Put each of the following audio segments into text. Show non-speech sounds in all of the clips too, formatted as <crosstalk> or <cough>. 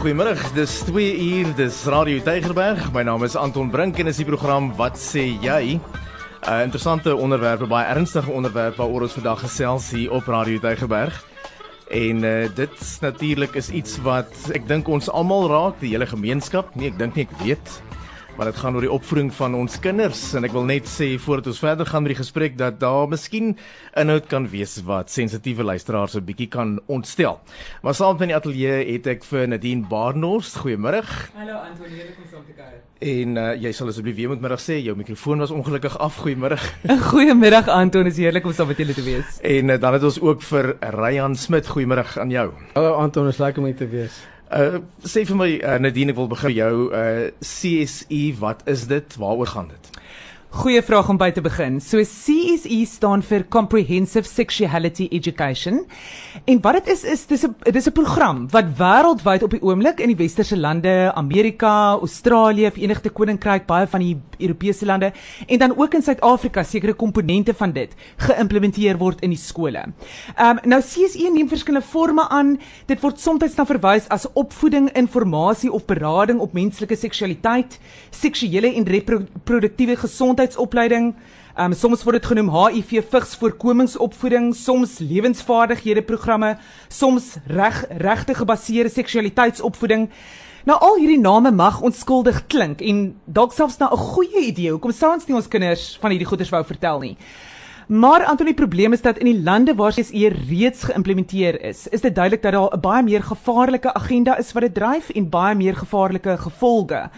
Goeiemôre, dis 2 uur, dis Radio Tygerberg. My naam is Anton Brink en is die program Wat sê jy? 'n uh, Interessante onderwerp, baie ernstige onderwerp waaroor ons vandag gesels hier op Radio Tygerberg. En uh, dit natuurlik is iets wat ek dink ons almal raak, die hele gemeenskap. Nee, ek dink nie ek weet maar dit gaan oor die opvoeding van ons kinders en ek wil net sê voordat ons verder gaan met die gesprek dat daar miskien inhoud kan wees wat sensitiewe luisteraars 'n bietjie kan ontstel. Maar saam met in die ateljee het ek vir Nadine Barnhorst. Goeiemôre. Hallo Antonie, jy kom saam te kuier. En uh, jy sal asseblief weer met middag sê jou mikrofoon was ongelukkig af. Goeiemôre. <laughs> Goeiemiddag Anton, is heerlik om saam met julle te wees. En uh, dan het ons ook vir Ryan Smit. Goeiemôre aan jou. Hallo Anton, is lekker om hier te wees. Uh sê vir my uh, Nadine, ek wil begin jou uh CSE, wat is dit? Waaroor gaan dit? Goeie vraag om by te begin. So CSE staan vir Comprehensive Sexuality Education. En wat dit is is dis 'n dis 'n program wat wêreldwyd op die oomblik in die westerse lande, Amerika, Australië, Verenigde Koninkryk, baie van die Europese lande en dan ook in Suid-Afrika sekere komponente van dit geïmplementeer word in die skole. Ehm um, nou CSE neem verskillende forme aan. Dit word soms dan verwys as opvoeding, informasie of berading op menslike seksualiteit, seksuele en reproduktiewe gesondheid gesondheidsopleiding. Um soms word dit genoem HIV vigs voorkomingsopvoeding, soms lewensvaardighede programme, soms reg regte gebaseerde seksualiteitsopvoeding. Nou al hierdie name mag onskuldig klink en dalk selfs na 'n goeie idee. Hoekom sou ons nie ons kinders van hierdie goeders wou vertel nie? Maar Antonie, die probleem is dat in die lande waar dit reeds geïmplementeer is, is dit duidelik dat daar 'n baie meer gevaarlike agenda is wat dit dryf en baie meer gevaarlike gevolge.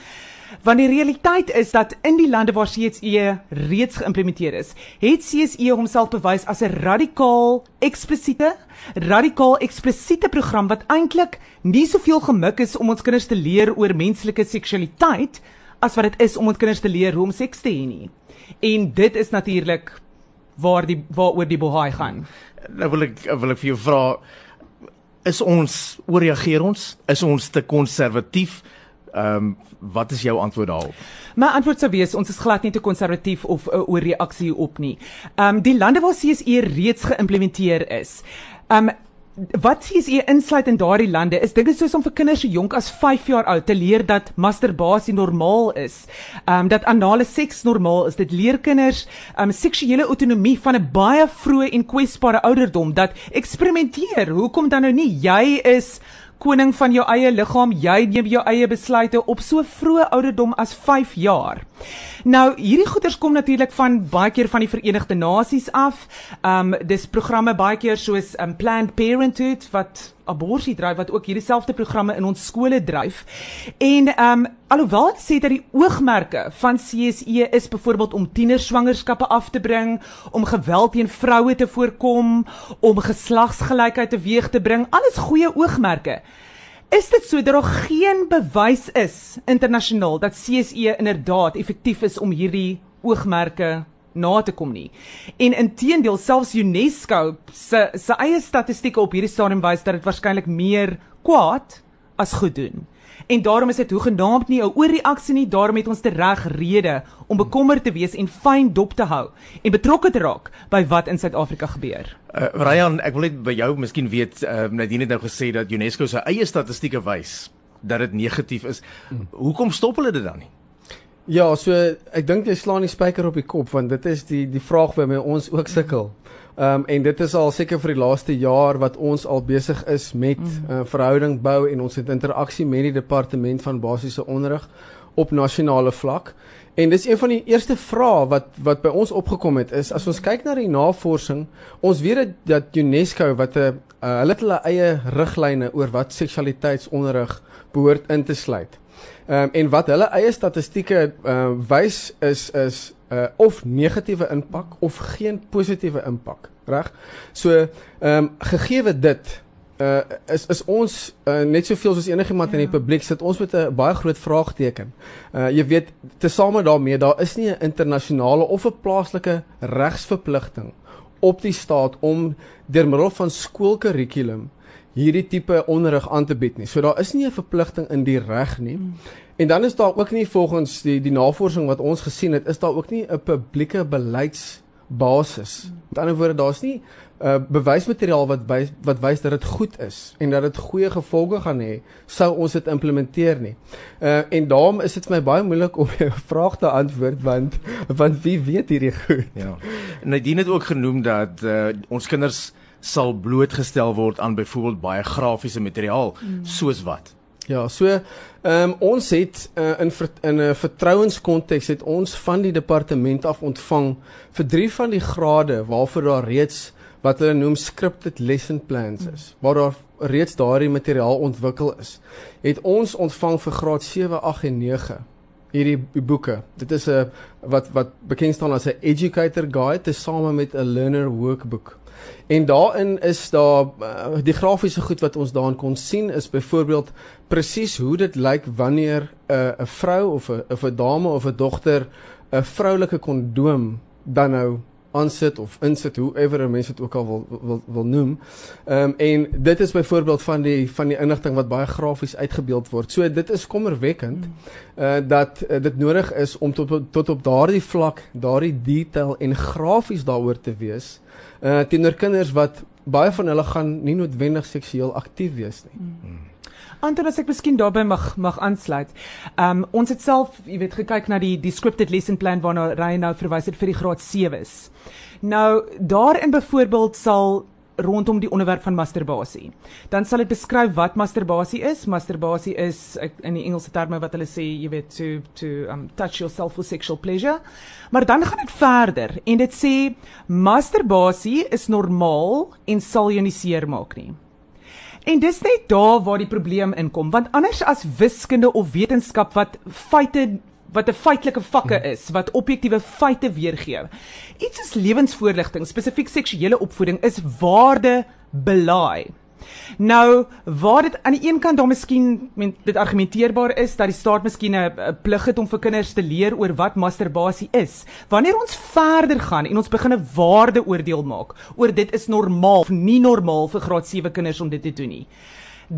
Want die realiteit is dat in die lande waar CSE reeds geïmplementeer is, het CSE homself bewys as 'n radikaal eksplisiete, radikaal eksplisiete program wat eintlik nie soveel gemik is om ons kinders te leer oor menslike seksualiteit as wat dit is om ons kinders te leer hoe om seks te hê nie. En dit is natuurlik waar die waaroor die bohaai gaan. Nou wil ek wil ek vir jou vra is ons ooreageer ons? Is ons te konservatief? Ehm um, wat is jou antwoord daarop? My antwoord sou wees ons is glad nie te konservatief of 'n uh, oorreaksie op nie. Ehm um, die lande waar CSE reeds geïmplementeer is. Ehm um, wat CSE insluit in daardie lande is dinge soos om vir kinders so jonk as 5 jaar oud te leer dat masturbasie normaal is. Ehm um, dat anale seks normaal is. Dit leer kinders ehm um, seksuele autonomie van 'n baie vroeë en kwesbare ouderdom dat eksperimenteer. Hoekom dan nou nie? Jy is koning van jou eie liggaam, jy neem jou eie besluite op so vroeë ouderdom as 5 jaar. Nou, hierdie goeders kom natuurlik van baie keer van die Verenigde Nasies af. Um dis programme baie keer soos um Planned Parenthood wat abortus dryf wat ook hierdie selfde programme in ons skole dryf. En um alhoewel dit sê dat die oogmerke van CSE is byvoorbeeld om tienerswangerskappe af te bring, om geweld teen vroue te voorkom, om geslagsgelykheid teweeg te bring, alles goeie oogmerke. Is dit so dat daar geen bewys is internasionaal dat CSE inderdaad effektief is om hierdie oogmerke na te kom nie. En inteendeel selfs UNESCO se se eie statistieke op hierdie stadium wys dat dit waarskynlik meer kwaad as goed doen. En daarom is dit hoegenaamd nie 'n oorreaksie nie, daarom het ons te reg rede om bekommerd te wees en fyn dop te hou en betrokke te raak by wat in Suid-Afrika gebeur. Uh, Ryan, ek wil net by jou miskien weet, uh, Nadine het nou gesê dat UNESCO se eie statistieke wys dat dit negatief is. Hmm. Hoekom stop hulle dit dan nie? Ja, so ek dink jy slaan die spyker op die kop want dit is die die vraag waarmee ons ook sukkel. Ehm um, en dit is al seker vir die laaste jaar wat ons al besig is met 'n mm. uh, verhouding bou en ons het interaksie met die departement van basiese onderrig op nasionale vlak. En dis een van die eerste vrae wat wat by ons opgekom het is as ons kyk na die navorsing, ons weet dat UNESCO wat 'n uh, hulle het hulle eie riglyne oor wat seksualiteitsonderrig behoort in te sluit. Ehm um, en wat hulle eie statistieke ehm uh, wys is is uh of negatiewe impak of geen positiewe impak, reg? So ehm um, gegeewe dit uh is is ons uh, net soveel soos enigiemand ja. in die ja. publiek sit ons met 'n baie groot vraagteken. Uh jy weet tesame daarmee daar is nie 'n internasionale of 'n plaaslike regsverpligting op die staat om deur middel van skoolkurrikulum hierdie tipe onderrig aan te bied nie. So daar is nie 'n verpligting in die reg nie. Hmm. En dan is daar ook nie volgens die die navorsing wat ons gesien het, is daar ook nie 'n publieke beleids basis. Met ander woorde, daar's nie uh bewysmateriaal wat wys wat wys dat dit goed is en dat dit goeie gevolge gaan hê sou ons dit implementeer nie. Uh en daarom is dit vir my baie moeilik om <laughs> 'n vraag te antwoord want want wie weet hierdie goed. Ja. Nadine het ook genoem dat uh ons kinders sal blootgestel word aan byvoorbeeld baie grafiese materiaal soos wat. Ja, so ehm um, ons het uh, in in 'n vertrouenskonteks het ons van die departement af ontvang vir drie van die grade waarvoor daar reeds wat hulle noem scripted lesson plans is, waar daar reeds daardie materiaal ontwikkel is. Het ons ontvang vir graad 7, 8 en 9 hierdie boeke. Dit is 'n wat wat bekend staan as 'n educator guide tesame met 'n learner workbook. En daarin is daar uh, die grafiese goed wat ons daarin kon sien is byvoorbeeld presies hoe dit lyk wanneer 'n uh, 'n vrou of 'n of 'n dame of 'n dogter 'n vroulike kondoom dan nou aansit of insit hoever mense dit ook al wil wil wil noem. Ehm um, en dit is byvoorbeeld van die van die inligting wat baie grafies uitgebeeld word. So dit is kommerwekkend uh dat uh, dit nodig is om tot tot op daardie vlak, daardie detail en grafies daaroor te wees uh teenoor kinders wat baie van hulle gaan nie noodwendig seksueel aktief wees nie. Hmm. Anton as ek miskien daarbey mag mag aansluit. Um ons het self, jy weet, gekyk na die die scripted lesson plan waarna Ryan nou verwys het vir die graad 7s. Nou daarin byvoorbeeld sal rondom die onderwerp van masturbasie. Dan sal dit beskryf wat masturbasie is. Masturbasie is in die Engelse terme wat hulle sê, jy weet, to to um touch yourself for sexual pleasure. Maar dan gaan dit verder en dit sê masturbasie is normaal en sal jou nie seer maak nie. En dis net daar waar die probleem inkom, want anders as wiskunde of wetenskap wat feite wat 'n feitelike vakke hmm. is wat objektiewe feite weergee. Iets soos lewensvoorligting, spesifiek seksuele opvoeding is waarde belaai. Nou, waar dit aan die een kant dan miskien dit argumenteerbaar is dat die staat miskien 'n plig het om vir kinders te leer oor wat masturbasie is. Wanneer ons verder gaan en ons begin 'n waardeoordeel maak oor dit is normaal of nie normaal vir graad 7 kinders om dit te doen nie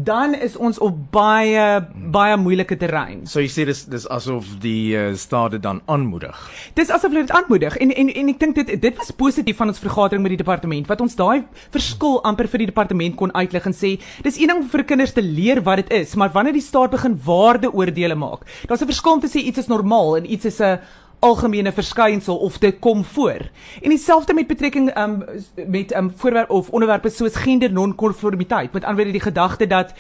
dan is ons op baie baie moeilike terrein. So jy sê dis dis asof die uh, staat dit dan aanmoedig. Dis asof hulle dit aanmoedig en en en ek dink dit dit was positief van ons vergadering met die departement wat ons daai verskil amper vir die departement kon uitlig en sê dis een ding vir kinders te leer wat dit is, maar wanneer die staat begin waardeoordeele maak, daar's 'n verskil om te sê iets is normaal en iets is 'n algemene verskynsel of dit kom voor. En dieselfde met betrekking um met um voorwerp of onderwerpe soos gender nonkonformiteit. Met ander woorde die gedagte dat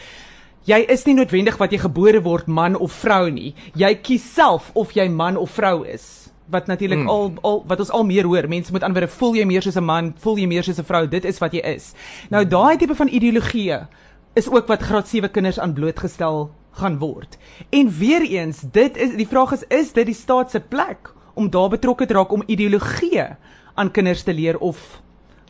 jy is nie noodwendig wat jy gebore word man of vrou nie. Jy kies self of jy man of vrou is. Wat natuurlik hmm. al al wat ons al meer hoor, mense moet aanwere voel jy meer soos 'n man, voel jy meer soos 'n vrou, dit is wat jy is. Nou daai tipe van ideologie is ook wat graad 7 kinders aan blootgestel gaan word. En weer eens, dit is die vraag is is dit die staat se plek om daar betrokke te raak om ideologie aan kinders te leer of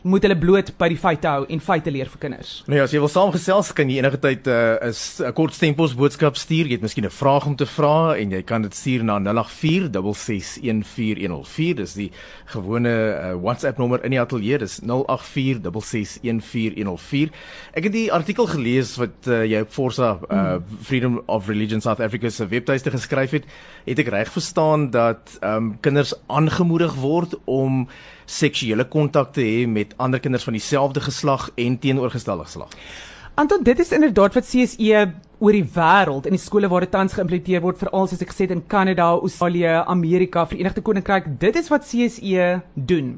moet hulle bloot by die feite hou en feite leer vir kinders. Ja, as jy wil saamgesels, kan jy enige tyd 'n uh, 'n kort stempels boodskap stuur. Jy het miskien 'n vraag om te vra en jy kan dit stuur na 0846614104. Dis die gewone uh, WhatsApp nommer in die ateljee. Dis 0846614104. Ek het die artikel gelees wat uh, jy op Forsa uh, Freedom of Religion South Africa se webtuiste geskryf het. Het ek reg verstaan dat um, kinders aangemoedig word om seksuele kontak te hê met ander kinders van dieselfde geslag en teenoorgestelde geslag. Anton, dit is inderdaad wat CSE oor die wêreld in die skole waar dit tans geïmplementeer word veral soos ek gesê het in Kanada, Australië, Amerika, Verenigde Koninkryk. Dit is wat CSE doen.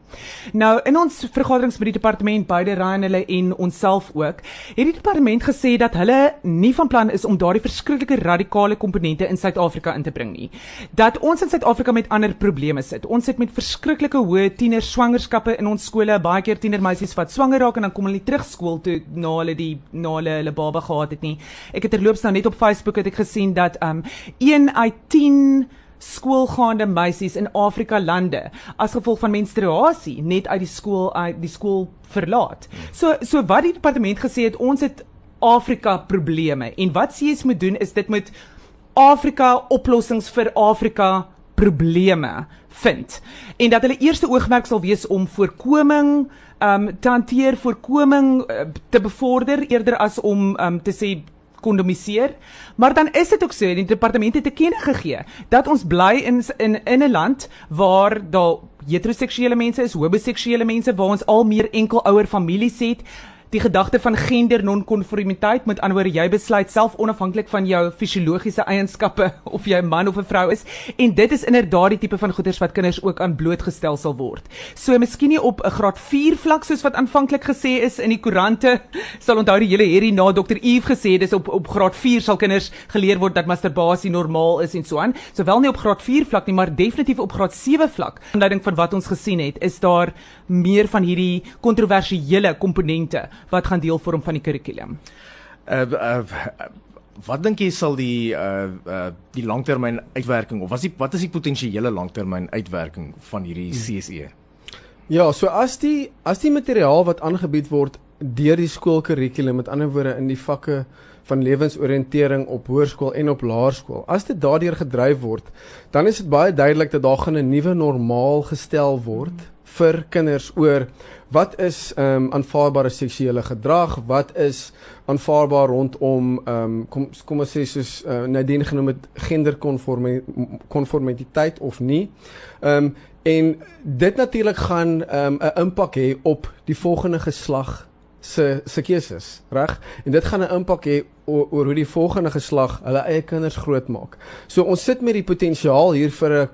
Nou in ons vergaderings met die departement beide Ryan hulle en onsself ook, het die departement gesê dat hulle nie van plan is om daardie verskriklike radikale komponente in Suid-Afrika in te bring nie. Dat ons in Suid-Afrika met ander probleme sit. Ons sit met verskriklike hoë tiener swangerskappe in ons skole, baie keer tienermeisies wat swanger raak en dan kom hulle terug skool toe na hulle die na hulle hulle baba gehad het nie. Ek het terloops nou net op Facebook het ek gesien dat um 1 uit 10 skoolgaande meisies in Afrika lande as gevolg van menstruasie net uit die skool uit die skool verlaat. So so wat die departement gesê het ons het Afrika probleme en wat CS moet doen is dit moet Afrika oplossings vir Afrika probleme vind. En dat hulle eerste oogmerk sal wees om voorkoming um te hanteer, voorkoming uh, te bevorder eerder as om um te sê kondomiseer. Maar dan is dit ook so, die departement het te kenne gegee dat ons bly in in in 'n land waar daar heteroseksuele mense is, homoseksuele mense waar ons al meer enkelouer families het die gedagte van gender nonkonformiteit met anderwoorde jy besluit self onafhanklik van jou fisiologiese eienskappe <laughs> of jy 'n man of 'n vrou is en dit is inderdaad die tipe van goeders wat kinders ook aan blootgestel sal word. So miskien nie op 'n graad 4 vlak soos wat aanvanklik gesê is in die koerante <laughs> sal onthou die hele hierdie na Dr. Eve gesê dis op op graad 4 sal kinders geleer word dat masturbasie normaal is en so aan. Sowel nie op graad 4 vlak nie, maar definitief op graad 7 vlak. Aanleiding van wat ons gesien het, is daar meer van hierdie kontroversiële komponente wat gaan deel vorm van die kurrikulum. Uh, uh wat dink jy sal die uh uh die langtermyn uitwerking of wat is die wat is die potensiële langtermyn uitwerking van hierdie CSE? Ja, so as die as die materiaal wat aangebied word deur die skoolkurrikulum met ander woorde in die vakke van lewensoriëntering op hoërskool en op laerskool. As dit daardeur gedryf word, dan is dit baie duidelik dat daar gaan 'n nuwe normaal gestel word vir kinders oor wat is ehm um, aanvaarbare seksuele gedrag, wat is aanvaarbaar rondom ehm um, kom kom ons sê soos uh, Nadine genoem het genderkonformiteit of nie. Ehm um, en dit natuurlik gaan ehm um, 'n impak hê op die volgende geslag se se keuses, reg? En dit gaan 'n impak hê oor, oor hoe die volgende geslag hulle eie kinders grootmaak. So ons sit met die potensiaal hier vir 'n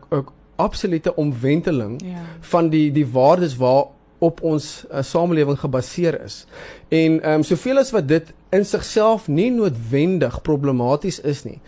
absolute omwenteling ja. van die die waardes waar op ons uh, samelewing gebaseer is. En ehm um, soveel as wat dit in sigself nie noodwendig problematies is nie.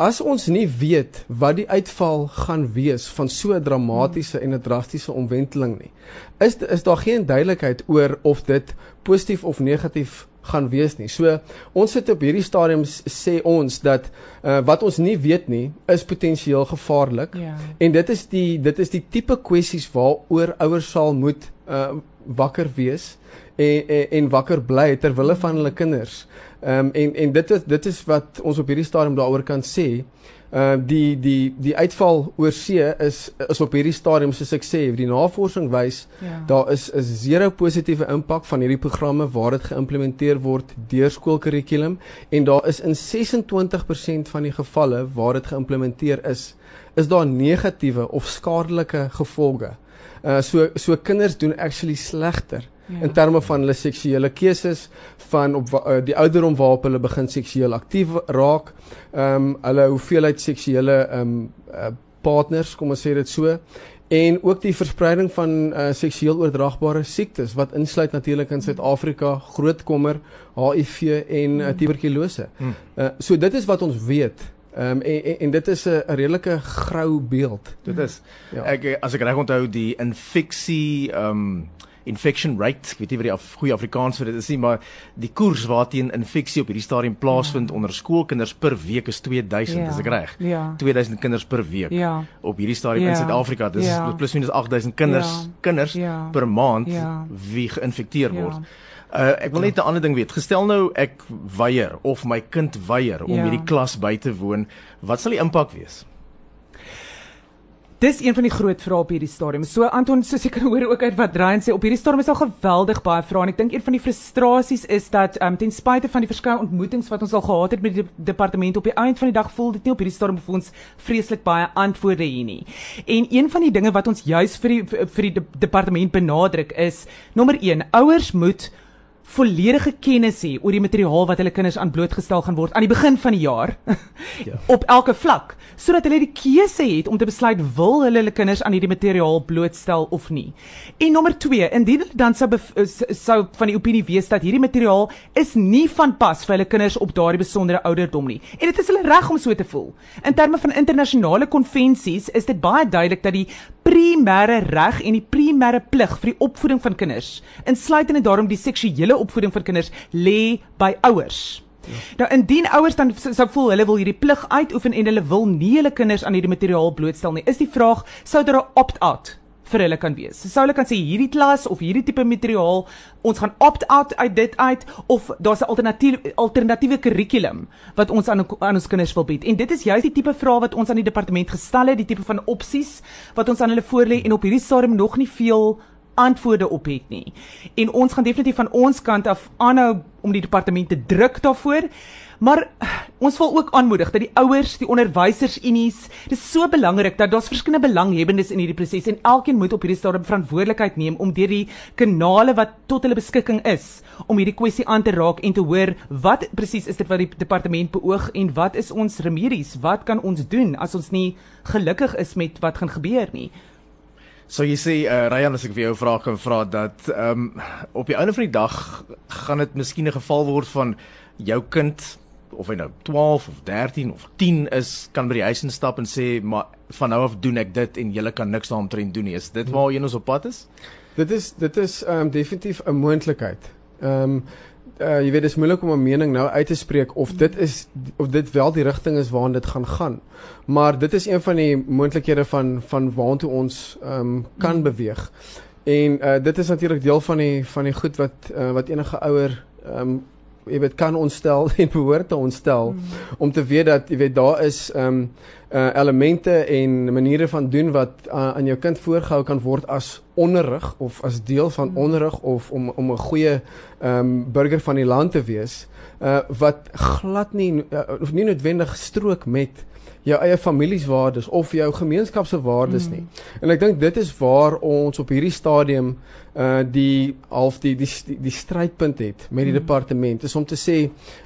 As ons nie weet wat die uitval gaan wees van so 'n dramatiese en 'n drastiese omwenteling nie, is is daar geen duidelikheid oor of dit positief of negatief gaan wees nie. So ons sit op hierdie stadium sê ons dat uh, wat ons nie weet nie is potensieel gevaarlik. Ja. En dit is die dit is die tipe kwessies waaroor ouers sal moet uh, wakker wees en en, en wakker bly ter wille van hulle kinders. Ehm um, en en dit is dit is wat ons op hierdie stadium daaroor kan sê. Uh die die die uitval oor see is is op hierdie stadium soos ek sê, die navorsing wys ja. daar is 'n zero positiewe impak van hierdie programme waar dit geïmplementeer word deur skoolkurrikulum en daar is in 26% van die gevalle waar dit geïmplementeer is, is daar negatiewe of skadelike gevolge. Uh so so kinders doen actually slegter ja. in terme van hulle seksuele keuses van op uh, die ouderdom waarop hulle begin seksueel aktief raak. Ehm um, hulle hoeveelheid seksuele ehm um, uh, partners, kom ons sê dit so en ook die verspreiding van uh, seksueel oordraagbare siektes wat insluit natuurlik in Suid-Afrika groot kommer HIV en uh, tuberkulose. Hmm. Uh, so dit is wat ons weet. Ehm um, en, en en dit is 'n redelike grou beeld. Dit is. Ja. Ek as ek reg onthou die infeksie ehm um, infection rate, ek weet nie wat die af, goeie Afrikaans vir dit is nie, maar die koers waarteen infeksie op hierdie stadium plaasvind ja. onder skoolkinders per week is 2000, ja. is ek reg? Ja. 2000 kinders per week. Ja. Op hierdie stadium ja. in Suid-Afrika, dis ja. plus minus 8000 kinders, ja. kinders ja. per maand ja. wie geïnfekteer ja. word. Uh, ek wil net 'n ander ding weet. Gestel nou ek weier of my kind weier om ja. hierdie klas by te woon, wat sal die impak wees? Dis een van die groot vrae op hierdie stadium. So Anton, soos ek kan hoor ook uit wat Ryan sê, op hierdie stadium is al geweldig baie vrae en ek dink een van die frustrasies is dat um, ten spyte van die verskeie ontmoetings wat ons al gehad het met die departement op die einde van die dag voel dit nie op hierdie stadium vir ons vreeslik baie antwoorde hier nie. En een van die dinge wat ons juis vir die vir die departement benadruk is nommer 1, ouers moet volledige kennis hê oor die materiaal wat hulle kinders aan blootgestel gaan word aan die begin van die jaar <laughs> ja. op elke vlak sodat hulle die keuse het om te besluit wil hulle hulle kinders aan hierdie materiaal blootstel of nie. En nommer 2, indien hulle dan sou sou van die opinie wees dat hierdie materiaal is nie van pas vir hulle kinders op daardie besondere ouderdom nie. En dit is hulle reg om so te voel. In terme van internasionale konvensies is dit baie duidelik dat die primêre reg en die primêre plig vir die opvoeding van kinders, insluitende daarom die seksuele opvoeding van kinders, lê by ouers. Ja. Nou indien ouers dan sou voel hulle wil hierdie plig uitoefen en hulle wil nie hulle kinders aan hierdie materiaal blootstel nie, is die vraag sou daar 'n opt-out vir hulle kan wees. Sou hulle kan sê hierdie klas of hierdie tipe materiaal, ons gaan opt-out uit dit uit of daar's 'n alternatiewe alternatiewe kurrikulum wat ons aan aan ons kinders wil bied. En dit is juist die tipe vrae wat ons aan die departement gestel het, die tipe van opsies wat ons aan hulle voorlê en op hierdie stadium nog nie veel antwoorde op het nie. En ons gaan definitief van ons kant af aanhou om die departement te druk daarvoor. Maar ons wil ook aanmoedig dat die ouers, die onderwysersunies, dis so belangrik dat daar's verskillende belanghebbendes in hierdie proses en elkeen moet op hierdie stadium verantwoordelikheid neem om deur die kanale wat tot hulle beskikking is om hierdie kwessie aan te raak en te hoor wat presies is dit wat die departement beoog en wat is ons remedies? Wat kan ons doen as ons nie gelukkig is met wat gaan gebeur nie? So jy sê uh, Ryan as ek vir jou vra kan vra dat ehm um, op die einde van die dag gaan dit miskien 'n geval word van jou kind of hy nou 12 of 13 of 10 is, kan by die huis instap en sê maar van nou af doen ek dit en julle kan niks daaromtrent doen nie. Is dit waar een ons op pad is? Dit is dit is ehm um, definitief 'n moontlikheid. Ehm um, uh, jy weet dit is moeilik om 'n mening nou uit te spreek of dit is of dit wel die rigting is waarna dit gaan gaan. Maar dit is een van die moontlikhede van van waartoe ons ehm um, kan mm. beweeg. En uh, dit is natuurlik deel van die van die goed wat uh, wat enige ouer ehm um, jy weet kan ontstel <laughs> en behoort te ontstel mm. om te weet dat jy weet daar is ehm um, uh, elemente en maniere van doen wat uh, aan jou kind voorgehou kan word as onderrig of as deel van mm. onderrig of om om 'n goeie um, burger van die land te wees uh, wat glad nie uh, of nie noodwendig strook met jou eie familieswaardes of jou gemeenskap se waardes mm. nie. En ek dink dit is waar ons op hierdie stadium uh die half die die die, die strydpunt het met die mm. departement is om te sê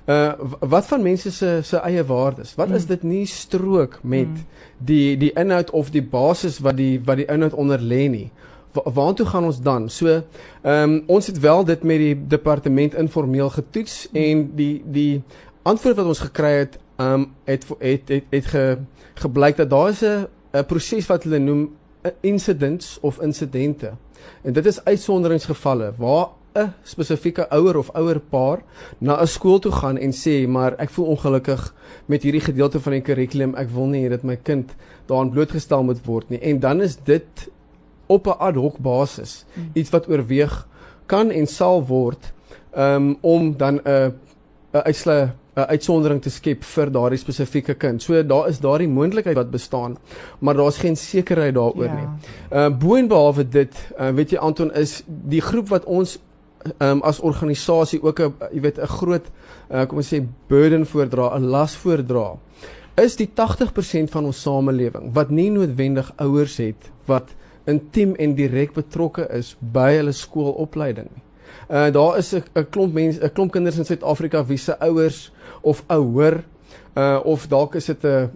uh wat van mense se se eie waardes? Wat mm. is dit nie strook met mm. die die inhoud of die basis wat die wat die inhoud onder lê nie? Wa waartoe gaan ons dan? So, ehm um, ons het wel dit met die departement informeel getoets mm. en die die antwoord wat ons gekry het um het het het, het ge, gebleik dat daar is 'n 'n proses wat hulle noem incidents of insidente. En dit is uitsonderingsgevalle waar 'n spesifieke ouer of ouer paar na 'n skool toe gaan en sê maar ek voel ongelukkig met hierdie gedeelte van die kurrikulum ek wil nie dat my kind daaraan blootgestel moet word nie en dan is dit op 'n ad hoc basis hmm. iets wat oorweeg kan en sal word um, om dan 'n 'n uitsluit 'n uitsondering te skep vir daardie spesifieke kind. So daar is daardie moontlikheid wat bestaan, maar daar's geen sekerheid daaroor ja. nie. Uh boonbehalwe dit, uh, weet jy Anton is die groep wat ons um, as organisasie ook 'n jy weet 'n groot uh, kom ons sê burden voordra, 'n las voordra. Is die 80% van ons samelewing wat nie noodwendig ouers het wat intiem en direk betrokke is by hulle skoolopleiding nie. Uh daar is 'n klomp mense, 'n klomp kinders in Suid-Afrika wie se ouers of ouer uh of dalk is dit 'n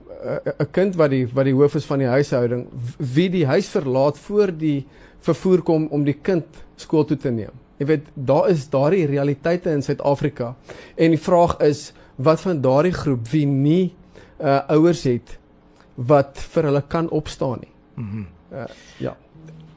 'n kind wat die wat die hoof is van die huishouding wie die huis verlaat voor die vervoer kom om die kind skool toe te neem. Jy weet, daar is daardie realiteite in Suid-Afrika. En die vraag is wat van daardie groep wie nie uh ouers het wat vir hulle kan opstaan nie. Mhm. Mm uh ja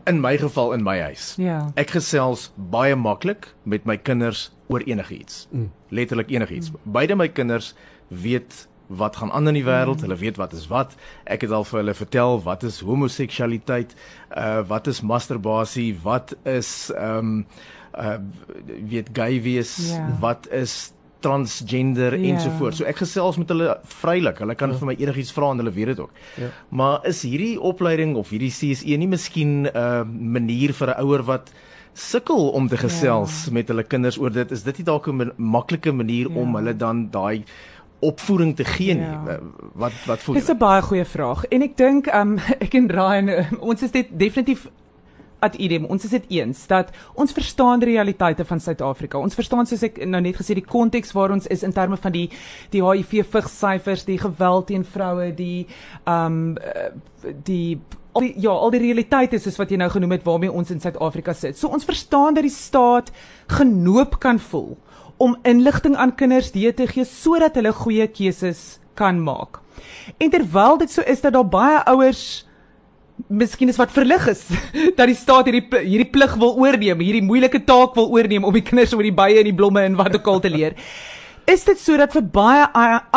in my geval in my huis. Ja. Ek gesels baie maklik met my kinders oor enigiets. Mm. Letterlik enigiets. Mm. Beide my kinders weet wat gaan aan in die wêreld. Mm. Hulle weet wat is wat. Ek het al vir hulle vertel wat is homoseksualiteit, uh wat is masturbasie, wat is ehm um, uh weet gay wees, yeah. Ja. wat is transgender ja. ensovoorts. So ek gesels met hulle vrylik. Hulle kan ja. vir my enigiets vra en hulle weet dit ook. Ja. Maar is hierdie opleiding of hierdie CSE nie miskien 'n uh, manier vir 'n ouer wat sukkel om te gesels ja. met hulle kinders oor dit? Is dit nie dalk 'n maklike manier ja. om hulle dan daai opvoeding te gee nie. Ja. Wat wat voel jy? Dis 'n baie goeie vraag. En ek dink um <laughs> ek en Ryan ons is dit definitief at idem ons is dit eens dat ons verstaan die realiteite van Suid-Afrika. Ons verstaan soos ek nou net gesê die konteks waar ons is in terme van die die HIV vigsyfers, die geweld teen vroue, die um die al die ja, al die realiteite soos wat jy nou genoem het waarmee ons in Suid-Afrika sit. So ons verstaan dat die staat genoop kan voel om inligting aan kinders deur te gee sodat hulle goeie keuses kan maak. En terwyl dit so is dat daar baie ouers miskien is wat verlig is <laughs> dat die staat hierdie hierdie plig wil oorneem, hierdie moeilike taak wil oorneem om die <laughs> kinders oor die bye en die blomme en wat ook al te leer. Is dit sodat vir baie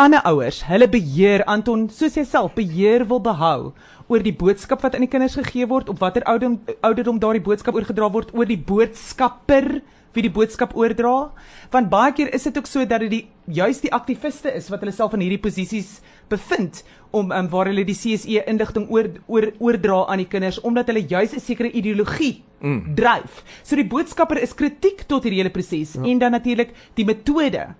ander ouers hulle beheer Anton soos jouself beheer wil behou oor die boodskap wat aan die kinders gegee word op watter ouderdom ouderdom daardie boodskap oorgedra word oor die boodskapper wie die boodskap oordra want baie keer is dit ook so dat dit die juist die aktiviste is wat hulle self in hierdie posisies bevind om um, waar hulle die CSE inligting oor, oor oordra aan die kinders omdat hulle juis 'n sekere ideologie mm. dryf. So die boodskapper is kritiek tot hierdie hele proses ja. en dan natuurlik die metode.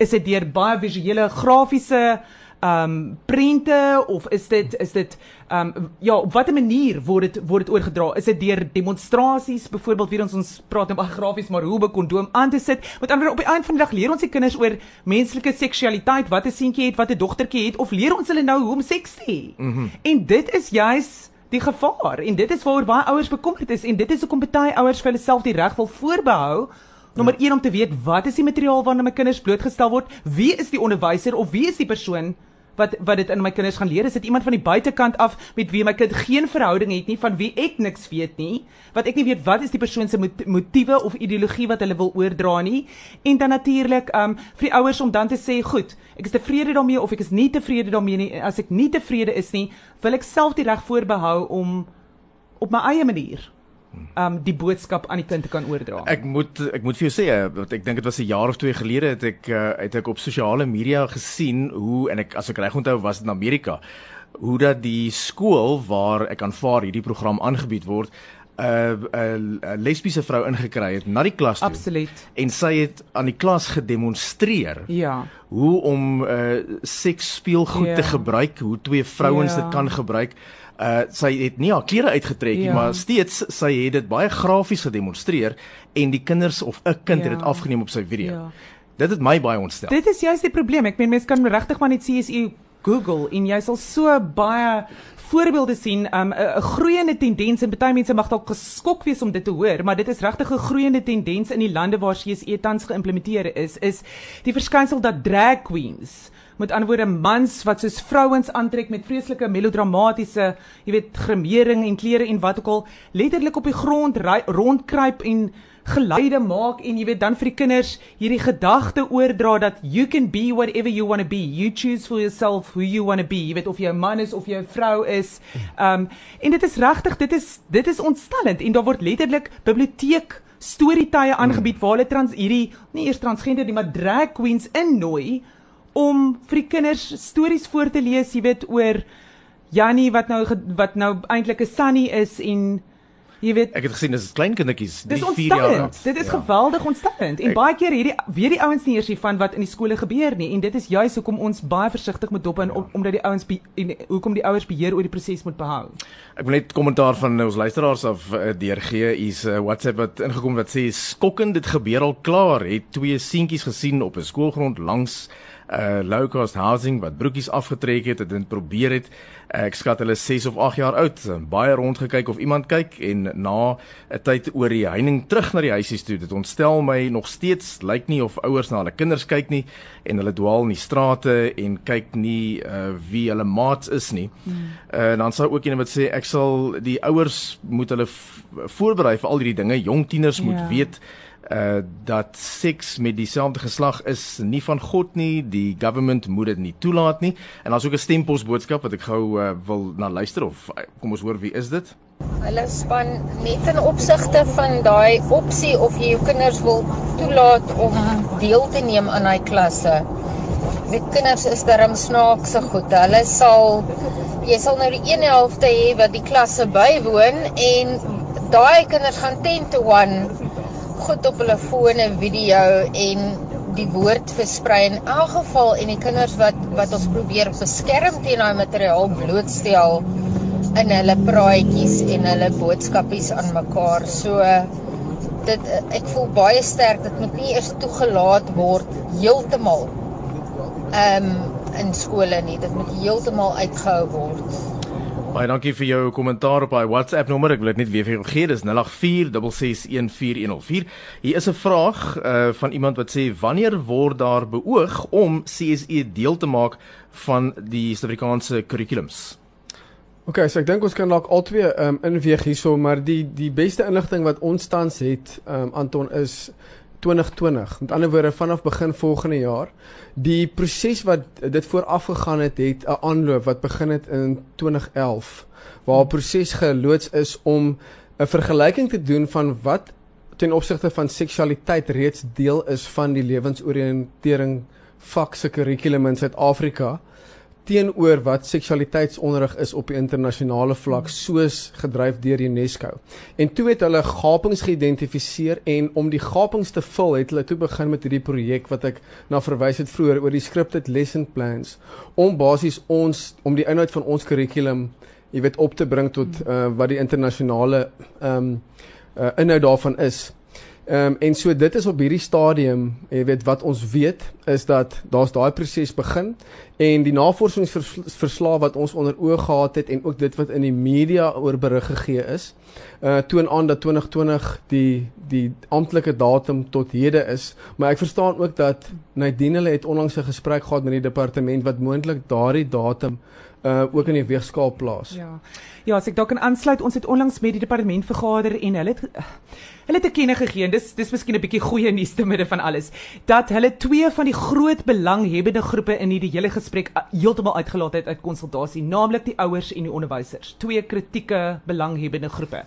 Is dit deur baie visuele grafiese um prente of is dit is dit um ja op watter manier word dit word dit oorgedra is dit deur demonstrasies byvoorbeeld weer ons ons praat nou baie grafies maar hoe om 'n kondoom aan te sit met ander op die einde van die dag leer ons die kinders oor menslike seksualiteit wat 'n seentjie het wat 'n dogtertjie het of leer ons hulle nou hoe om seks te hê mm -hmm. en dit is juis die gevaar en dit is waaroor baie ouers bekommerd is en dit is hoekom baie ouers vir hulle self die reg wil voorbehou Nommer 1 om te weet wat is die materiaal waarna my kinders blootgestel word? Wie is die onderwyser of wie is die persoon wat wat dit in my kinders gaan leer is dit iemand van die buitekant af met wie my kind geen verhouding het nie van wie ek niks weet nie wat ek nie weet wat is die persoon se motiewe of ideologie wat hulle wil oordra nie. En dan natuurlik um vir die ouers om dan te sê goed ek is tevrede daarmee of ek is nie tevrede daarmee nie. As ek nie tevrede is nie wil ek self die reg voorbehou om op my eie manier um die boodskap aan die kind te kan oordra. Ek moet ek moet vir jou sê eh, want ek dink dit was 'n jaar of twee gelede het ek uh, het ek op sosiale media gesien hoe en ek as ek reg onthou was dit in Amerika hoe dat die skool waar ek aanvaar hierdie program aangebied word 'n uh, 'n uh, lesbiese vrou ingekry het na die klas toe. Absoluut. En sy het aan die klas gedemonstreer. Ja. Hoe om uh seks speelgoed ja. te gebruik, hoe twee vrouens ja. dit kan gebruik uh sy het nie haar klere uitgetrek nie, ja. maar steeds sy het dit baie grafies gedemonstreer en die kinders of 'n kind ja. het dit afgeneem op sy video. Ja. Dit het my baie ontstel. Dit is juist die probleem. Ek meen mense kan regtig maar net CSU Google en jy sal so baie voorbeelde sien 'n um, groeiende tendens en baie mense mag dalk geskok wees om dit te hoor, maar dit is regtig 'n groeiende tendens in die lande waar CSE tans geïmplementeer is, is die verskynsel dat drag queens met ander woorde mans wat soos vrouens aantrek met vreeslike melodramatiese, jy weet, gremering en klere en wat ook al, letterlik op die grond rondkruip en geluide maak en jy weet dan vir die kinders hierdie gedagte oordra dat you can be whatever you want to be. You choose for yourself who you want to be. Jy weet of jy 'n man is of jy 'n vrou is. Um en dit is regtig, dit is dit is ontstellend en daar word letterlik biblioteek storietye aangebied waar hulle trans hierdie nie eers transgender nie, maar drag queens innooi om vir die kinders stories voor te lees, jy weet oor Jannie wat nou wat nou eintlik 'n Sunny is en jy weet Ek het gesien dis klein kindertjies, 3 4 jaar oud. Dit is ja. geweldig ontstellend en ek, baie keer hierdie weet die ouens nie eers hiervan wat in die skole gebeur nie en dit is juis hoekom ons baie versigtig moet dop en ja. om, omdat die ouens en hoekom die ouers beheer oor die proses moet behou. Ek wil net kommentaar van ons luisteraars af uh, deurgee. Hier's 'n uh, WhatsApp wat ingekom wat sê skokkend dit gebeur al klaar. Het twee seentjies gesien op 'n skoolgrond langs uh low cost housing wat broekies afgetrek het, het dit probeer het. Uh, ek skat hulle 6 of 8 jaar oud, baie rond gekyk of iemand kyk en na 'n tyd oor die heining terug na die huisies toe. Dit ontstel my nog steeds, lyk nie of ouers na hulle kinders kyk nie en hulle dwaal in die strate en kyk nie uh wie hulle maats is nie. Uh dan sou ook iemand wat sê ek sal die ouers moet hulle voorberei vir al hierdie dinge. Jong tieners moet ja. weet uh dat seks met dieselfde geslag is nie van God nie. Die government moet dit nie toelaat nie. En daar's ook 'n stempos boodskap wat ek gou uh, wil na luister of uh, kom ons hoor wie is dit? Hulle span net in opsigte van daai opsie of jy jou kinders wil toelaat om deel te neem aan daai klasse. Die kinders is darm snaakse goed. Hulle sal jy sal nou die een helfte hê wat die klasse bywoon en daai kinders gaan 10 to 1 goed op hulle fone video en die woord versprei in elk geval en die kinders wat wat ons probeer beskerm teen daai materiaal blootstel in hulle praatjies en hulle boodskapies aan mekaar. So dit ek voel baie sterk dit moet nie eers toegelaat word heeltemal ehm um, in skole nie. Dit moet heeltemal uitgehou word. Baie dankie vir jou kommentaar op daai WhatsApp nommer. Ek wil dit net weer vir jou gee. Dis 0846614104. Hier is 'n vraag uh van iemand wat sê wanneer word daar beoog om CSE deel te maak van die Suid-Afrikaanse kurrikulums? OK, so ek dink ons kan dalk albei um inweeg hierso, maar die die beste inligting wat ons tans het um Anton is 2020. Met ander woorde vanaf begin volgende jaar. Die proses wat dit vooraf gegaan het, het 'n aanloop wat begin het in 2011 waar 'n proses geloods is om 'n vergelyking te doen van wat ten opsigte van seksualiteit reeds deel is van die lewensoriëntering vak se kurrikulum in Suid-Afrika teenoor wat seksualiteitsonderrig is op die internasionale vlak soos gedryf deur UNESCO. En toe het hulle gapings geïdentifiseer en om die gapings te vul, het hulle toe begin met hierdie projek wat ek na verwys het vroeër oor die scripted lesson plans om basies ons om die inhoud van ons kurrikulum jy weet op te bring tot uh, wat die internasionale ehm um, uh, inhoud daarvan is. Ehm um, en so dit is op hierdie stadium, jy weet wat ons weet is dat daar's daai proses begin en die navorsingsverslae wat ons onder oë gehad het en ook dit wat in die media oor berig gegee is, uh toon aan dat 2020 die die amptelike datum tot hede is, maar ek verstaan ook dat Nadine hulle het onlangs 'n gesprek gehad met die departement wat moontlik daardie datum uh ook in die weegskaal plaas. Ja. Ja, as ek dalk kan aansluit, ons het onlangs met die departement vergader en hulle het hulle het te kenne gegee en dis dis miskien 'n bietjie goeie nuus te midde van alles dat hulle twee van die groot belanghebbende groepe in hierdie hele gesprek uh, heeltemal uitgelaat het uit konsultasie, naamlik die ouers en die onderwysers. Twee kritieke belanghebbende groepe.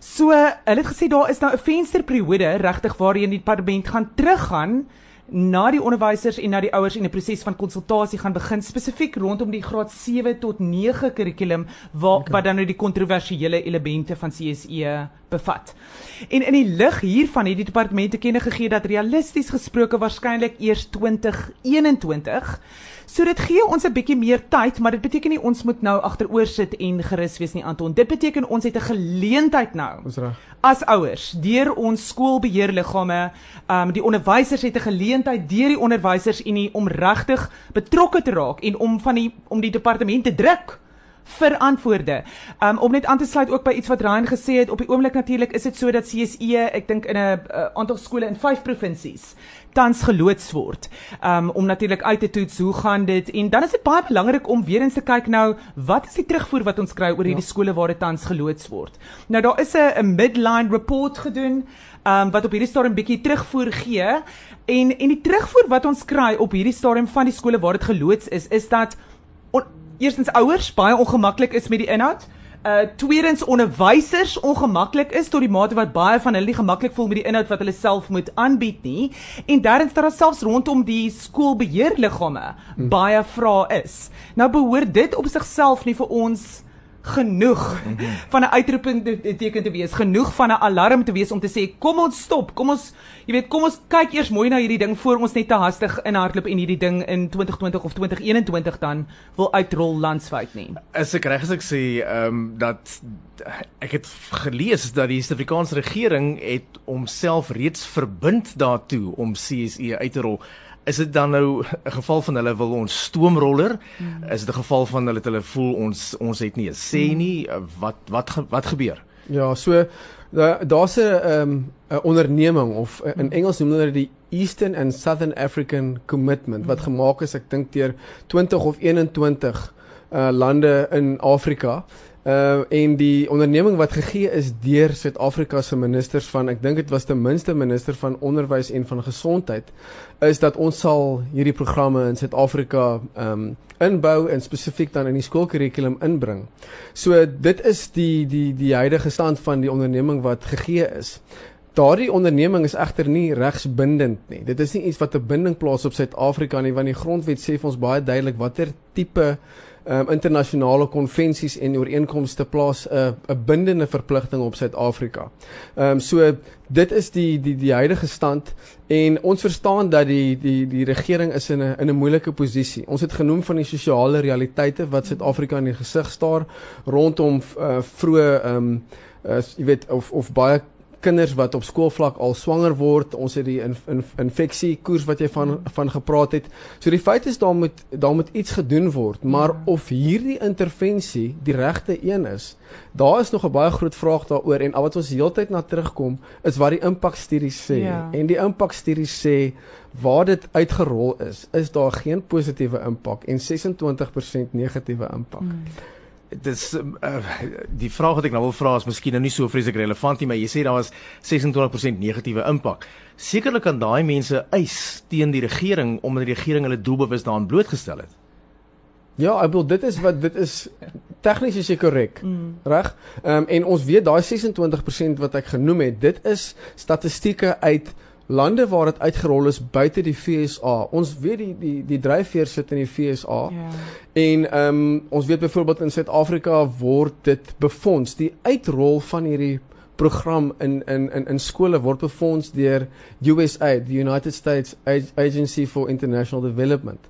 So, hulle het gesê daar is nou 'n vensterperiode regtig waarheen die departement gaan teruggaan na die onderwysers en na die ouers en 'n proses van konsultasie gaan begin spesifiek rondom die graad 7 tot 9 kurrikulum wat okay. wat dan nou die kontroversiële elemente van CSE bevat. En in die lig hiervan het die departement te kenne gegee dat realisties gesproke waarskynlik eers 2021 So dit gee ons 'n bietjie meer tyd, maar dit beteken nie ons moet nou agteroor sit en gerus wees nie Anton. Dit beteken ons het 'n geleentheid nou. Dis reg. As ouers, deur ons skoolbeheerliggame, ehm um, die onderwysers het 'n geleentheid deur die onderwysers en die om regtig betrokke te raak en om van die om die departement te druk vir antwoorde. Um om net aan te sluit ook by iets wat Ryan gesê het, op die oomblik natuurlik is dit so dat CSE, ek dink in 'n uh, aantal skole in 5 provinsies tans geloods word. Um om natuurlik uit te toets hoe gaan dit en dan is dit baie belangrik om weer eens te kyk nou wat is die terugvoer wat ons kry oor hierdie ja. skole waar dit tans geloods word. Nou daar is 'n 'n midline report gedoen um wat op hierdie stadium bietjie terugvoer gee en en die terugvoer wat ons kry op hierdie stadium van die skole waar dit geloods is is dat on, eerstens ouers baie ongemaklik is met die inhoud uh tweedens onderwysers ongemaklik is tot die mate wat baie van hulle nie gemaklik voel met die inhoud wat hulle self moet aanbied nie en derdens dat daar selfs rondom die skoolbeheerliggame hmm. baie vrae is. Nou behoort dit op sigself nie vir ons genoeg mm -hmm. <laughs> van 'n uitroeping teken te wees, genoeg van 'n alarm te wees om te sê kom ons stop, kom ons jy weet, kom ons kyk eers mooi na hierdie ding voor ons net te hastig inhardloop en hierdie ding in 2020 of 2021 dan wil uitrol landwyd nie. Is ek reg as ek sê ehm um, dat ek het gelees dat die Suid-Afrikaanse regering het homself reeds verbind daartoe om CSE uit te rol is dit dan nou 'n geval van hulle wil ons stoomroller? Mm. Is dit 'n geval van hulle het hulle voel ons ons het nie 'n sê mm. nie wat wat wat gebeur? Ja, so daar's 'n ehm 'n onderneming of in mm. Engels noem hulle dit die Eastern and Southern African Commitment wat gemaak is ek dink deur 20 of 21 uh lande in Afrika Uh en die onderneming wat gegee is deur Suid-Afrika se ministers van ek dink dit was ten minste minister van onderwys en van gesondheid is dat ons sal hierdie programme in Suid-Afrika um inbou en spesifiek dan in die skoolkurrikulum inbring. So dit is die die die huidige stand van die onderneming wat gegee is. Daardie onderneming is egter nie regsbindend nie. Dit is nie iets wat 'n binding plaas op Suid-Afrika nie want die grondwet sê vir ons baie duidelik watter tipe um, internasionale konvensies en ooreenkomste plaas 'n uh, 'n bindende verpligting op Suid-Afrika. Ehm um, so dit is die die die huidige stand en ons verstaan dat die die die regering is in 'n in 'n moeilike posisie. Ons het genoem van die sosiale realiteite wat Suid-Afrika in die gesig staar rondom uh, vroeë ehm um, uh, jy weet of of baie kinders wat op skoolvlak al swanger word, ons het die in, in, infeksie koers wat jy van van gepraat het. So die feit is daar moet daar moet iets gedoen word, maar of hierdie intervensie die regte een is, daar is nog 'n baie groot vraag daaroor en al wat ons heeltyd na terugkom is wat die impakstudies sê. Ja. En die impakstudies sê waar dit uitgerol is, is daar geen positiewe impak en 26% negatiewe impak. Hmm dis uh, die vraag wat ek nou wil vra is miskien nou nie so vreeslik relevant nie, maar jy sê daar was 26% negatiewe impak. Sekerlik kan daai mense eis teen die regering omdat die regering hulle doelbewus daaraan blootgestel het. Ja, ek bedoel dit is wat dit is tegnies is ek korrek. Mm. Reg? Ehm um, en ons weet daai 26% wat ek genoem het, dit is statistieke uit lande waar dit uitgerol is buite die FSA. Ons weet die die die dryfveer sit in die FSA. Ja. En ehm um, ons weet byvoorbeeld in Suid-Afrika word dit befonds. Die uitrol van hierdie program in in in in skole word befonds deur USAID, the United States Agency for International Development.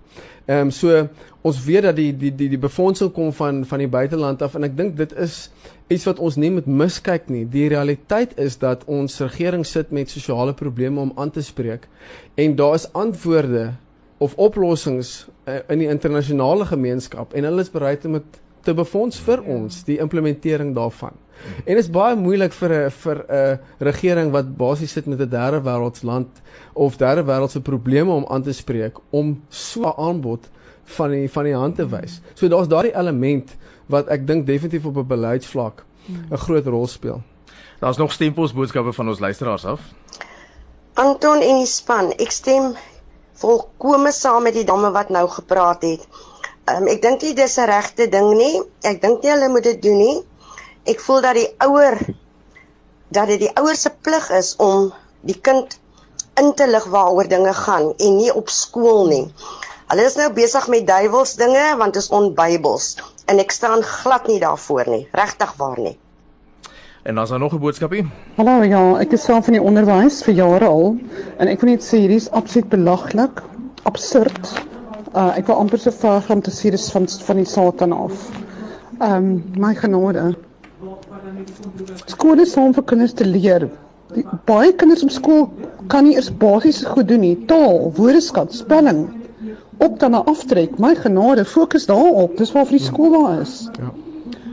Ehm um, so ons weet dat die die die die befondsing kom van van die buiteland af en ek dink dit is iets wat ons nie moet miskyk nie. Die realiteit is dat ons regering sit met sosiale probleme om aan te spreek en daar is antwoorde of oplossings uh, in die internasionale gemeenskap en hulle is bereid om dit te befonds vir ja. ons die implementering daarvan. En dit is baie moeilik vir 'n vir 'n regering wat basies sit met 'n derde wêreldsland of derde wêreldse probleme om aan te spreek om so 'n aanbod van die van die hand te wys. So daar's daardie element wat ek dink definitief op 'n beleidsvlak 'n groot rol speel. Daar's nog stempels boodskappe van ons luisteraars af. Anton en die span, ek stem volkome saam met die dame wat nou gepraat het. Um, ek dink nie dis 'n regte ding nie. Ek dink nie hulle moet dit doen nie ek voel dat die ouer dat dit die ouer se plig is om die kind in te lig waaroor dinge gaan en nie op skool nie. Hulle is nou besig met duiwels dinge want dit is onbybels en ek staan glad nie daarvoor nie, regtig waar nie. En dan is daar nog 'n boodskapie. Hallo ja, ek is self van die onderwys vir jare al en ek wil net sê hierdie is absoluut belaglik, absurd. Uh ek wil amper so ver gaan te sê dis van van die Satan af. Ehm um, my genade. Skool is om vir kinders te leer. Die, baie kinders op skool kan nie eers basiese goed doen nie. Taal, woordeskat, spelling. Op dan na aftrek. My genade, fokus daarop. Dis waar vir die skool daar is. Ja.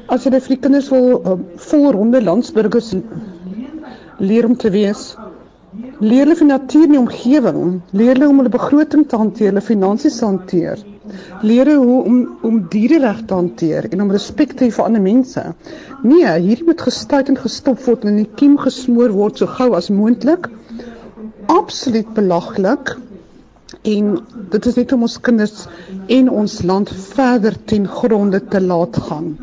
As jy vir die kinders wil uh, volronde landsburgers leer om te wees, leer hulle van natuur en omgewing, leer hulle om hulle begroting te hanteer, hulle finansies te hanteer leer hoe om om dierereg te hanteer en om respek te hê vir ander mense. Nee, hierdie moet gestuit en gestop word en in die kiem gesmoor word so gou as moontlik. Absoluut belaglik. En dit is net om ons kinders en ons land verder ten gronde te laat gaan.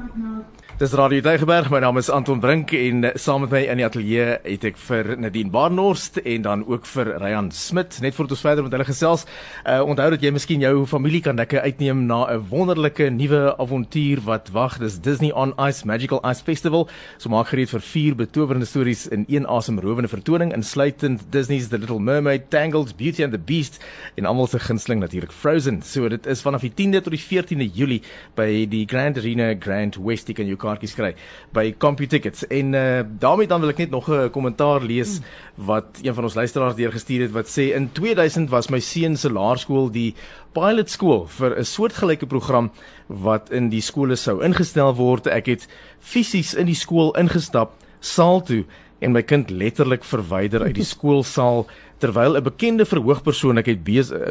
Dis Radio Deugerberg. My naam is Anton Brink en eh, saam met my in die ateljee het ek vir Nadine Barnhorst en dan ook vir Ryan Smit net voor ons verder met hulle gesels. Uh onthou dat jy miskien jou familie kan lekker uitneem na 'n wonderlike nuwe avontuur wat wag. Dis Disney on Ice Magical Ice Festival. So maak gereed vir vier betowerende stories in een asemrowende vertoning insluitend Disney's The Little Mermaid, Tangled, Beauty and the Beast en almal se gunsteling natuurlik Frozen. So dit is vanaf die 10de tot die 14de Julie by die Grand Arena Grand West. Jy kan jou kaartjies kry by CompuTickets. En uh daarmee dan wil ek net nog 'n kommentaar lees wat een van ons luisteraars deurgestuur het wat sê in 2000 was my seun se laerskool die pilot skool vir 'n soortgelyke program wat in die skole sou ingestel word. Ek het fisies in die skool ingestap, saal toe en my kind letterlik verwyder uit die <laughs> skoolsaal terwyl 'n bekende verhoogpersoon ek het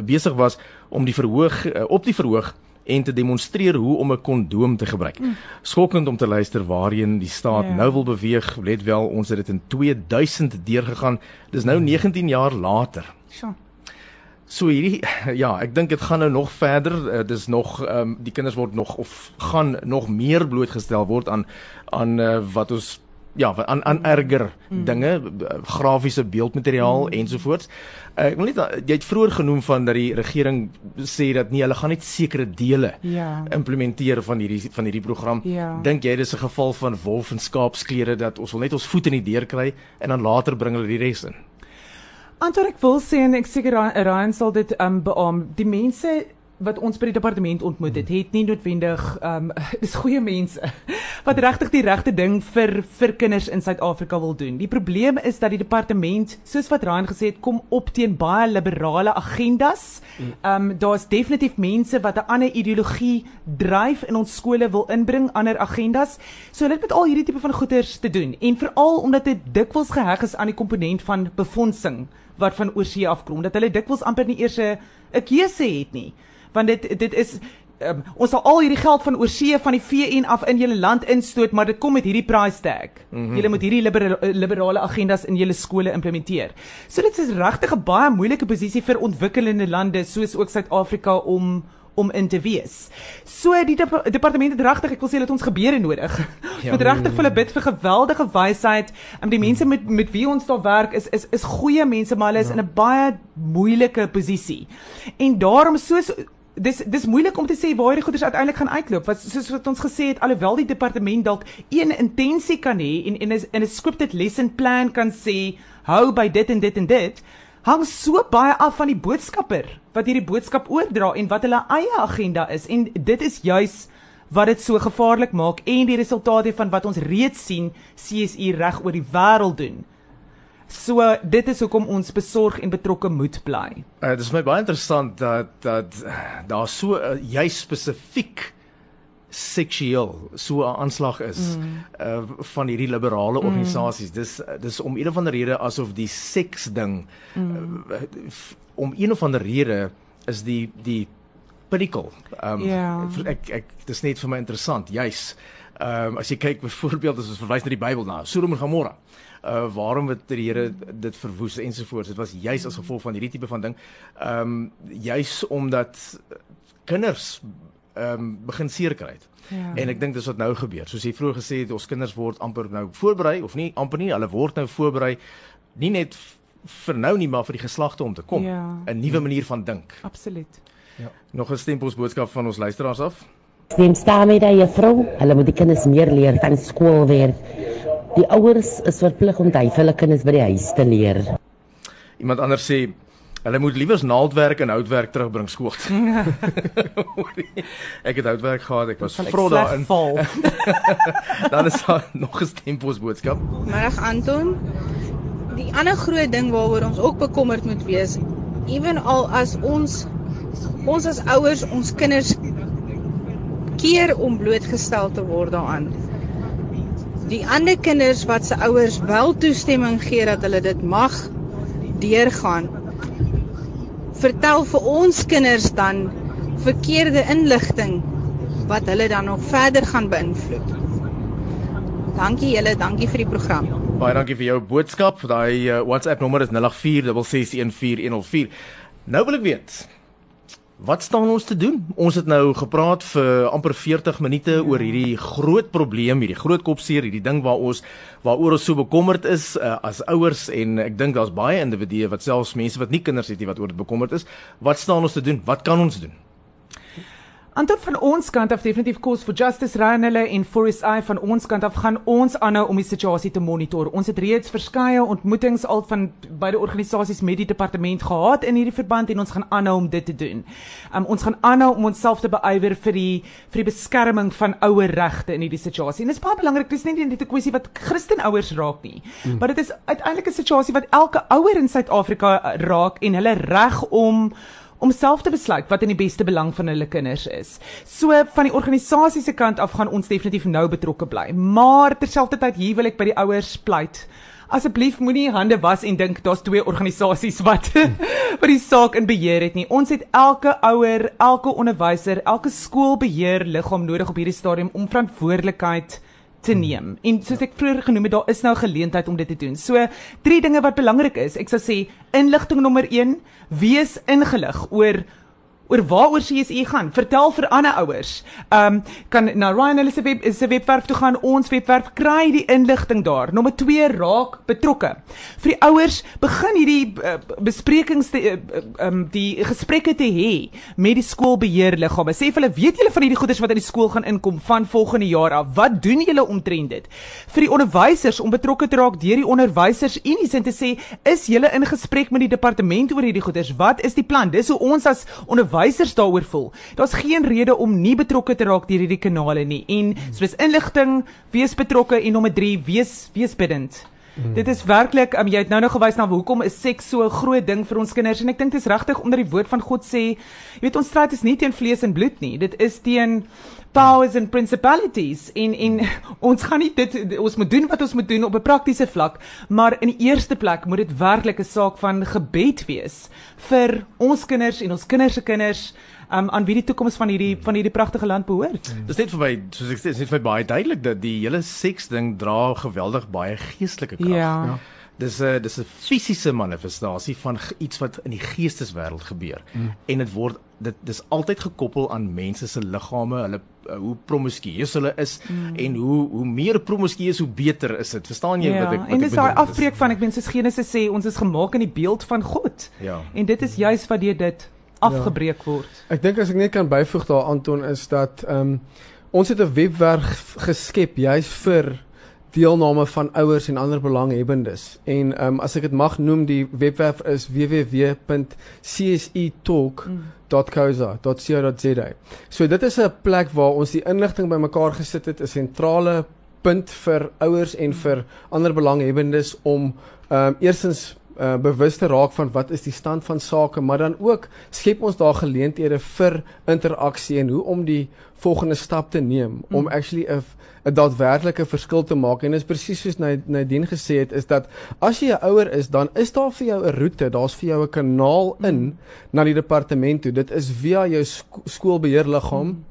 besig was om die verhoog eh, op die verhoog en te demonstreer hoe om 'n kondoom te gebruik. Mm. Skokkend om te luister waarheen die staat. Ja. nou wil beweeg. Let wel, ons het dit in 2000 deurgegaan. Dis nou 19 mm. jaar later. Sjoe. So hierdie <laughs> ja, ek dink dit gaan nou nog verder. Uh, dis nog ehm um, die kinders word nog of gaan nog meer blootgestel word aan aan uh, wat ons ja, aan aan erger mm. dinge, grafiese beeldmateriaal mm. ensovoorts. Uh, ek wil net jy het vroeër genoem van dat die regering sê dat nie hulle gaan net sekere dele ja. implementeer van hierdie van hierdie program. Ja. Dink jy dis 'n geval van wolf en skaapsklere dat ons wil net ons voet in die deur kry en dan later bring hulle die res in? Antwoord ek wil sê en ek seker Ryan sal dit um beam. Die mense wat ons by die departement ontmoet het, het nie noodwendig ehm um, <laughs> dis goeie mense wat regtig die regte ding vir vir kinders in Suid-Afrika wil doen. Die probleem is dat die departement, soos wat Ryan gesê het, kom op teen baie liberale agendas. Ehm um, daar's definitief mense wat 'n ander ideologie dryf in ons skole wil inbring, ander agendas. So hulle het met al hierdie tipe van goeders te doen en veral omdat dit dikwels geheg is aan die komponent van befondsing wat van oorsee afkom, dat hulle dikwels amper nie eers 'n keuse het nie want dit dit is um, ons sal al hierdie geld van oorsee van die VN af in julle land instoot maar dit kom met hierdie price tag. Mm -hmm. Julle moet hierdie libera liberale agendas in julle skole implementeer. So dit is regtig 'n baie moeilike posisie vir ontwikkelende lande soos ook Suid-Afrika om om in te wees. So die dep departement het regtig, ek wil sê dat ons gebeure nodig. <laughs> Ja. Met regtig vir 'n bid vir geweldige wysheid. Um, die mense met met wie ons daar werk is is is goeie mense, maar hulle is ja. in 'n baie moeilike posisie. En daarom soos dis dis moeilik om te sê waar hierdie goeders uiteindelik gaan uitloop. Wat soos wat ons gesê het, alhoewel die departement dalk een intensie kan hê en en 'n 'n scripted lesson plan kan sê hou by dit en dit en dit, hang so baie af van die boodskapper wat hierdie boodskap oordra en wat hulle eie agenda is en dit is juis wat dit so gevaarlik maak en die resultate van wat ons reeds sien CSI reg oor die wêreld doen. So dit is hoekom ons besorg en betrokke moet bly. Uh, dit is my baie interessant dat dat daar so uh, juis spesifiek seksueel so 'n aanslag is mm. uh van hierdie liberale mm. organisasies. Mm. Dis dis om een of ander rede asof die seks ding mm. uh, om een of ander rede is die die pinnacle. Um yeah. Ja. ek ek dis net vir my interessant juis. Um as jy kyk byvoorbeeld as ons verwys na die Bybel na Sodom en Gomorra uh waarom het die Here dit verwoes ensovoorts dit was juis as gevolg van hierdie tipe van ding. Ehm um, juis omdat kinders ehm um, begin seer kry het. Ja. en ek dink dis wat nou gebeur. Soos jy vroeër gesê het ons kinders word amper nou voorberei of nie amper nie hulle word nou voorberei nie net vir nou nie maar vir die geslagte om te kom. 'n ja. nuwe manier van dink. Absoluut. Ja. Nog 'n stempels boodskap van ons luisteraars af. Stem staan met daai juffrou hulle moet die kinders meer leer van skool weer Die ouers is verplig om hy hulle kinders by die huis te leer. Iemand anders sê hulle moet liewers naaldwerk en houtwerk terugbring skool. <laughs> ek het houtwerk gehad, ek was vrot daarin. <laughs> Dan is daar nog 'n stempos boodskap. Middag Anton. Die ander groot ding waaroor ons ook bekommerd moet wees, ewenal as ons ons as ouers ons kinders keer om blootgestel te word daaraan die ander kinders wat se ouers wel toestemming gee dat hulle dit mag deurgaan vertel vir ons kinders dan verkeerde inligting wat hulle dan nog verder gaan beïnvloed. Dankie julle, dankie vir die program. Baie dankie vir jou boodskap. Daai uh, WhatsApp nommer is 0846614104. Nou wil ek weet, Wat staan ons te doen? Ons het nou gepraat vir amper 40 minute ja. oor hierdie groot probleem, hierdie groot kopseer, hierdie ding waar ons waaroor ons so bekommerd is uh, as ouers en ek dink daar's baie individue wat selfs mense wat nie kinders het nie wat oor dit bekommerd is. Wat staan ons te doen? Wat kan ons doen? Antop van ons kant af definitief kos vir Justice Ryan hulle en Forest Eye van ons kant af gaan ons aanhou om die situasie te monitor. Ons het reeds verskeie ontmoetings al van beide organisasies met die departement gehad in hierdie verband en ons gaan aanhou om dit te doen. Um, ons gaan aanhou om onsself te beywer vir die vir die beskerming van ouer regte in hierdie situasie. En dit is baie belangrik, dis nie net 'n kwessie wat Christenouers raak nie, hmm. maar dit is uiteindelik 'n situasie wat elke ouer in Suid-Afrika raak en hulle reg om om self te besluit wat in die beste belang van hulle kinders is. So van die organisasie se kant af gaan ons definitief nou betrokke bly. Maar terselfdertyd hier wil ek by die ouers pleit. Asseblief moenie hande was en dink daar's twee organisasies wat <laughs> wat die saak in beheer het nie. Ons het elke ouer, elke onderwyser, elke skoolbeheer liggaam nodig op hierdie stadium om verantwoordelikheid te neem. En soos ek vroeër genoem het, daar is nou geleentheid om dit te doen. So drie dinge wat belangrik is. Ek sal sê inligting nommer 1, wees ingelig oor oor waaroor CSE gaan. Vertel vir ander ouers. Um kan na Ryan hulle se web se webwerf toe gaan, ons webwerf kry die inligting daar. Nommer 2 raak betrokke. Vir die ouers begin hierdie uh, besprekings te uh, um die gesprekke te hê met die skoolbeheerliggame. Sê vir hulle, weet julle van hierdie goeders wat in die skool gaan inkom van volgende jaar af? Wat doen julle omtrent dit? Vir die onderwysers om betrokke te raak deur die onderwysers unies en te sê, is julle in gesprek met die departement oor hierdie goeders? Wat is die plan? Dis hoe ons as onderwysers onderwysers daaroor voel. Daar's geen rede om nie betrokke te raak deur hierdie kanale nie. En soos inligting, wees betrokke en nommer 3, wees wees bidend. Mm. Dit is werklik, um, jy het nou nou gewys na hoekom is seks so 'n groot ding vir ons kinders en ek dink dit is regtig omdat die woord van God sê, jy weet ons stryd is nie teen vlees en bloed nie. Dit is teen powers and principalities en en <laughs> ons gaan nie dit ons moet doen wat ons moet doen op 'n praktiese vlak, maar in die eerste plek moet dit werklik 'n saak van gebed wees vir ons kinders en ons kinders se kinders um, aan wie die toekoms van hierdie van hierdie pragtige land behoort. Hmm. Dis net vir my soos ek sê, dis net vir my baie duidelik dat die hele seks ding dra geweldig baie geestelike krag. Ja. ja. Dis 'n dis 'n fisiese manifestasie van iets wat in die geesteswêreld gebeur. Mm. En dit word dit dis altyd gekoppel aan mense se liggame, hulle uh, hoe promiskuus hulle is mm. en hoe hoe meer promiskuus hoe beter is dit. Verstaan jy ja, wat ek wat en ek dis daai bedoel? afbreek van ek meen soos Genesis sê ons is gemaak in die beeld van God. Ja. En dit is juis wat deur dit afgebreek word. Ek dink as ek net kan byvoeg daar Anton is dat ehm um, ons het 'n webwerf geskep juis vir deelname van ouers en ander belanghebbendes. En ehm um, as ek dit mag noem, die webwerf is www.csetalk.co.za. So dit is 'n plek waar ons die inligting bymekaar gesit het, 'n sentrale punt vir ouers en vir ander belanghebbendes om ehm um, eerstens uh bewus te raak van wat is die stand van sake, maar dan ook skep ons daar geleenthede vir interaksie en hoe om die volgende stap te neem om Mm. actually 'n 'n daadwerklike verskil te maak. En dit is presies soos Nad- Nadine gesê het is dat as jy 'n ouer is, dan is daar vir jou 'n roete, daar's vir jou 'n kanaal in na die departement toe. Dit is via jou sk skoolbeheerliggaam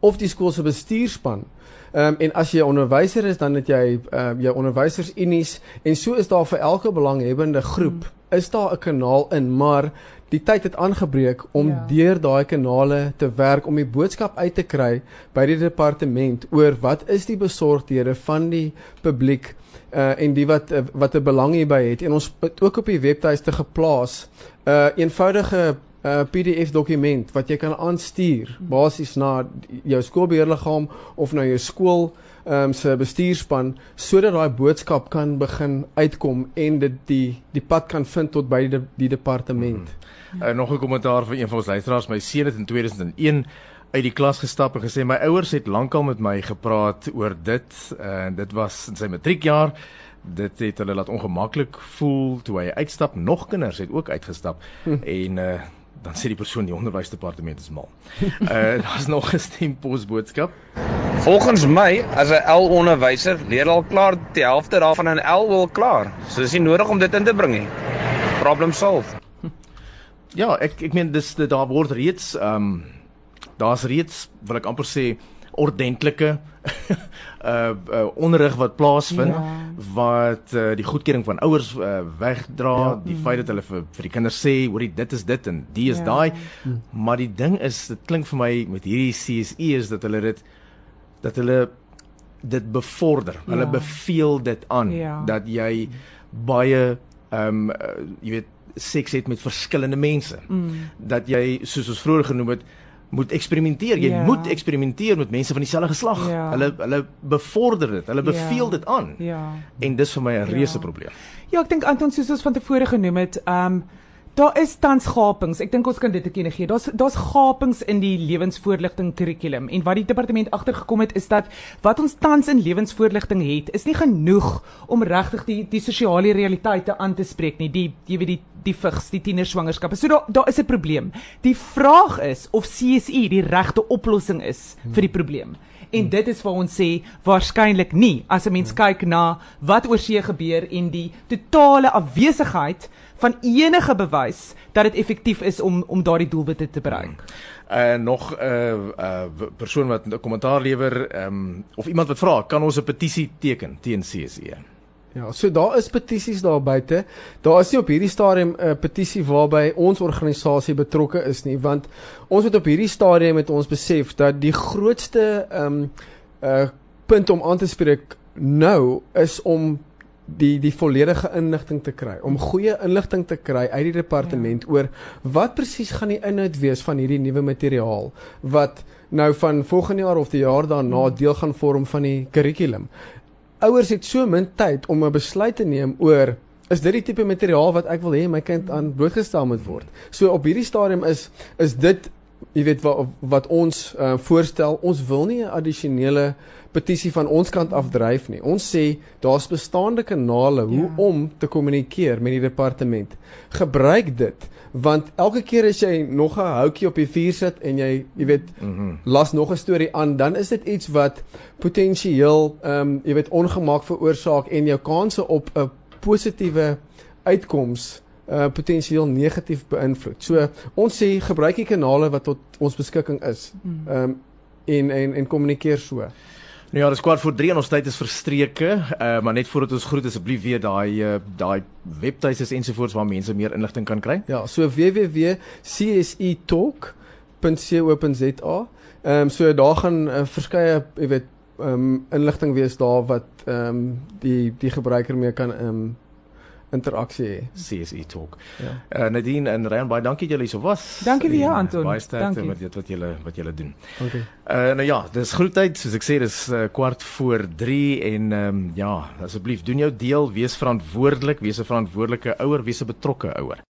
of die skool se bestuurspan. Ehm um, en as jy 'n onderwyser is, dan het jy ehm um, jou onderwysersunies en so is daar vir elke belanghebbende groep mm. is daar 'n kanaal in, maar die tyd het aangebreek om Ja. ja. deur daai kanale te werk om die boodskap uit te kry by die departement oor wat is die besorgdhede van die publiek uh en die wat uh, wat 'n belang hierby het en ons het ook op die webtuiste geplaas 'n uh, eenvoudige uh, PDF dokument wat jy kan aanstuur basies na jou skoolbeheerliggaam of na jou skool um, se bestuurspan sodat daai boodskap kan begin uitkom en dit die die pad kan vind tot by die, die departement. Uh, nog 'n kommentaar van een van ons luisteraars, my seun het in 2001 uit die klas gestap en gesê my ouers het lankal met my gepraat oor dit en uh, dit was in sy matriekjaar. Dit het hulle laat ongemaklik voel toe hy uitstap. Nog kinders het ook uitgestap hm. en uh, dan sê die persoon die onderwysdepartement is mal. <laughs> Uh daar's nog 'n stempos boodskap. Volgens my, as 'n L-onderwyser, leer al klaar die helfte daarvan in L wil klaar. So dis nie nodig om dit in te bring nie. Problem solved. <laughs> Ja, ek ek meen dis dit daar word reeds ehm um, daar's reeds wil ek amper sê ordentlike <laughs> uh, uh onderrig wat plaasvind ja. wat uh, die goedkeuring van ouers uh, wegdra, ja. die feit dat hulle vir vir die kinders sê, hoorie dit is dit en die is ja. daai. Maar die ding is, dit klink vir my met hierdie CSE is dat hulle dit dat hulle dit bevorder. Ja. Hulle beveel dit aan Ja. dat jy baie ehm um, uh, jy weet seks het met verskillende mense. Mm. Dat jy soos ons vroeër genoem het moet eksperimenteer. Jy Ja. moet eksperimenteer met mense van dieselfde geslag. Ja. Hulle hulle bevorder dit. Hulle Ja. beveel dit aan. Ja. En dis vir my 'n reuse Ja. probleem. Ja, ek dink Anton soos ons van tevore genoem het, ehm um, daar is tans gapings. Ek dink ons kan dit te kenne gee. Daar's daar's gapings in die lewensvoorligting kurrikulum en wat die departement agtergekom het is dat wat ons tans in lewensvoorligting het, is nie genoeg om regtig die die sosiale realiteite aan te spreek nie. Die jy weet die die vigs, die tienerswangerskappe. So daar daar is 'n probleem. Die vraag is of CSI die regte oplossing is vir die probleem. En dit is waar ons sê waarskynlik nie as 'n mens kyk na wat oor see gebeur en die totale afwesigheid van enige bewys dat dit effektief is om om daardie doelwitte te bereik. Uh nog 'n uh, uh, persoon wat 'n kommentaar lewer ehm um, of iemand wat vra, kan ons 'n petisie teken teen CSE? Ja, so daar is petisies daar buite. Daar is nie op hierdie stadium 'n uh, petisie waarby ons organisasie betrokke is nie, want ons het op hierdie stadium met ons besef dat die grootste ehm um, uh punt om aan te spreek nou is om die die volledige inligting te kry, om goeie inligting te kry uit die departement ja. oor wat presies gaan die inhoud wees van hierdie nuwe materiaal wat nou van volgende jaar of die jaar daarna deel gaan vorm van die kurrikulum ouers het so min tyd om 'n besluit te neem oor is dit die tipe materiaal wat ek wil hê my kind aan blootgestel moet word. So op hierdie stadium is is dit jy weet wat wat ons uh, voorstel, ons wil nie 'n addisionele petisie van ons kant af dryf nie. Ons sê daar's bestaande kanale hoe ja. om te kommunikeer met die departement. Gebruik dit want elke keer as jy nog 'n houtjie op die vuur sit en jy jy weet mm -hmm. las nog 'n storie aan, dan is dit iets wat potensieel ehm um, jy weet ongemak veroorsaak en jou kanse op 'n positiewe uitkoms uh potensieel negatief beïnvloed. So ons sê gebruik die kanale wat tot ons beskikking is. Ehm um, en en en kommunikeer so. Nou ja, dis kwart voor 3 en ons tyd is verstreke. Uh maar net voordat ons groet asseblief weer daai uh daai webtuistes ensovoorts waar mense meer inligting kan kry. Ja, so www.csetalk.co.za. Ehm um, so daar gaan uh, verskeie, jy weet, ehm um, inligting wees daar wat ehm um, die die gebruiker mee kan ehm um, interaksie hê. CSE Talk. Ja. Uh Nadine en Ryan baie dankie julle hierso was. Dankie vir jou, En, uh, Anton. Baie sterkte met dit wat julle wat julle doen. Dankie. Uh nou ja, dis groettyd, soos ek sê, dis uh, kwart voor 3 en ehm um, ja, asseblief doen jou deel, wees verantwoordelik, wees 'n verantwoordelike ouer, wees 'n betrokke ouer.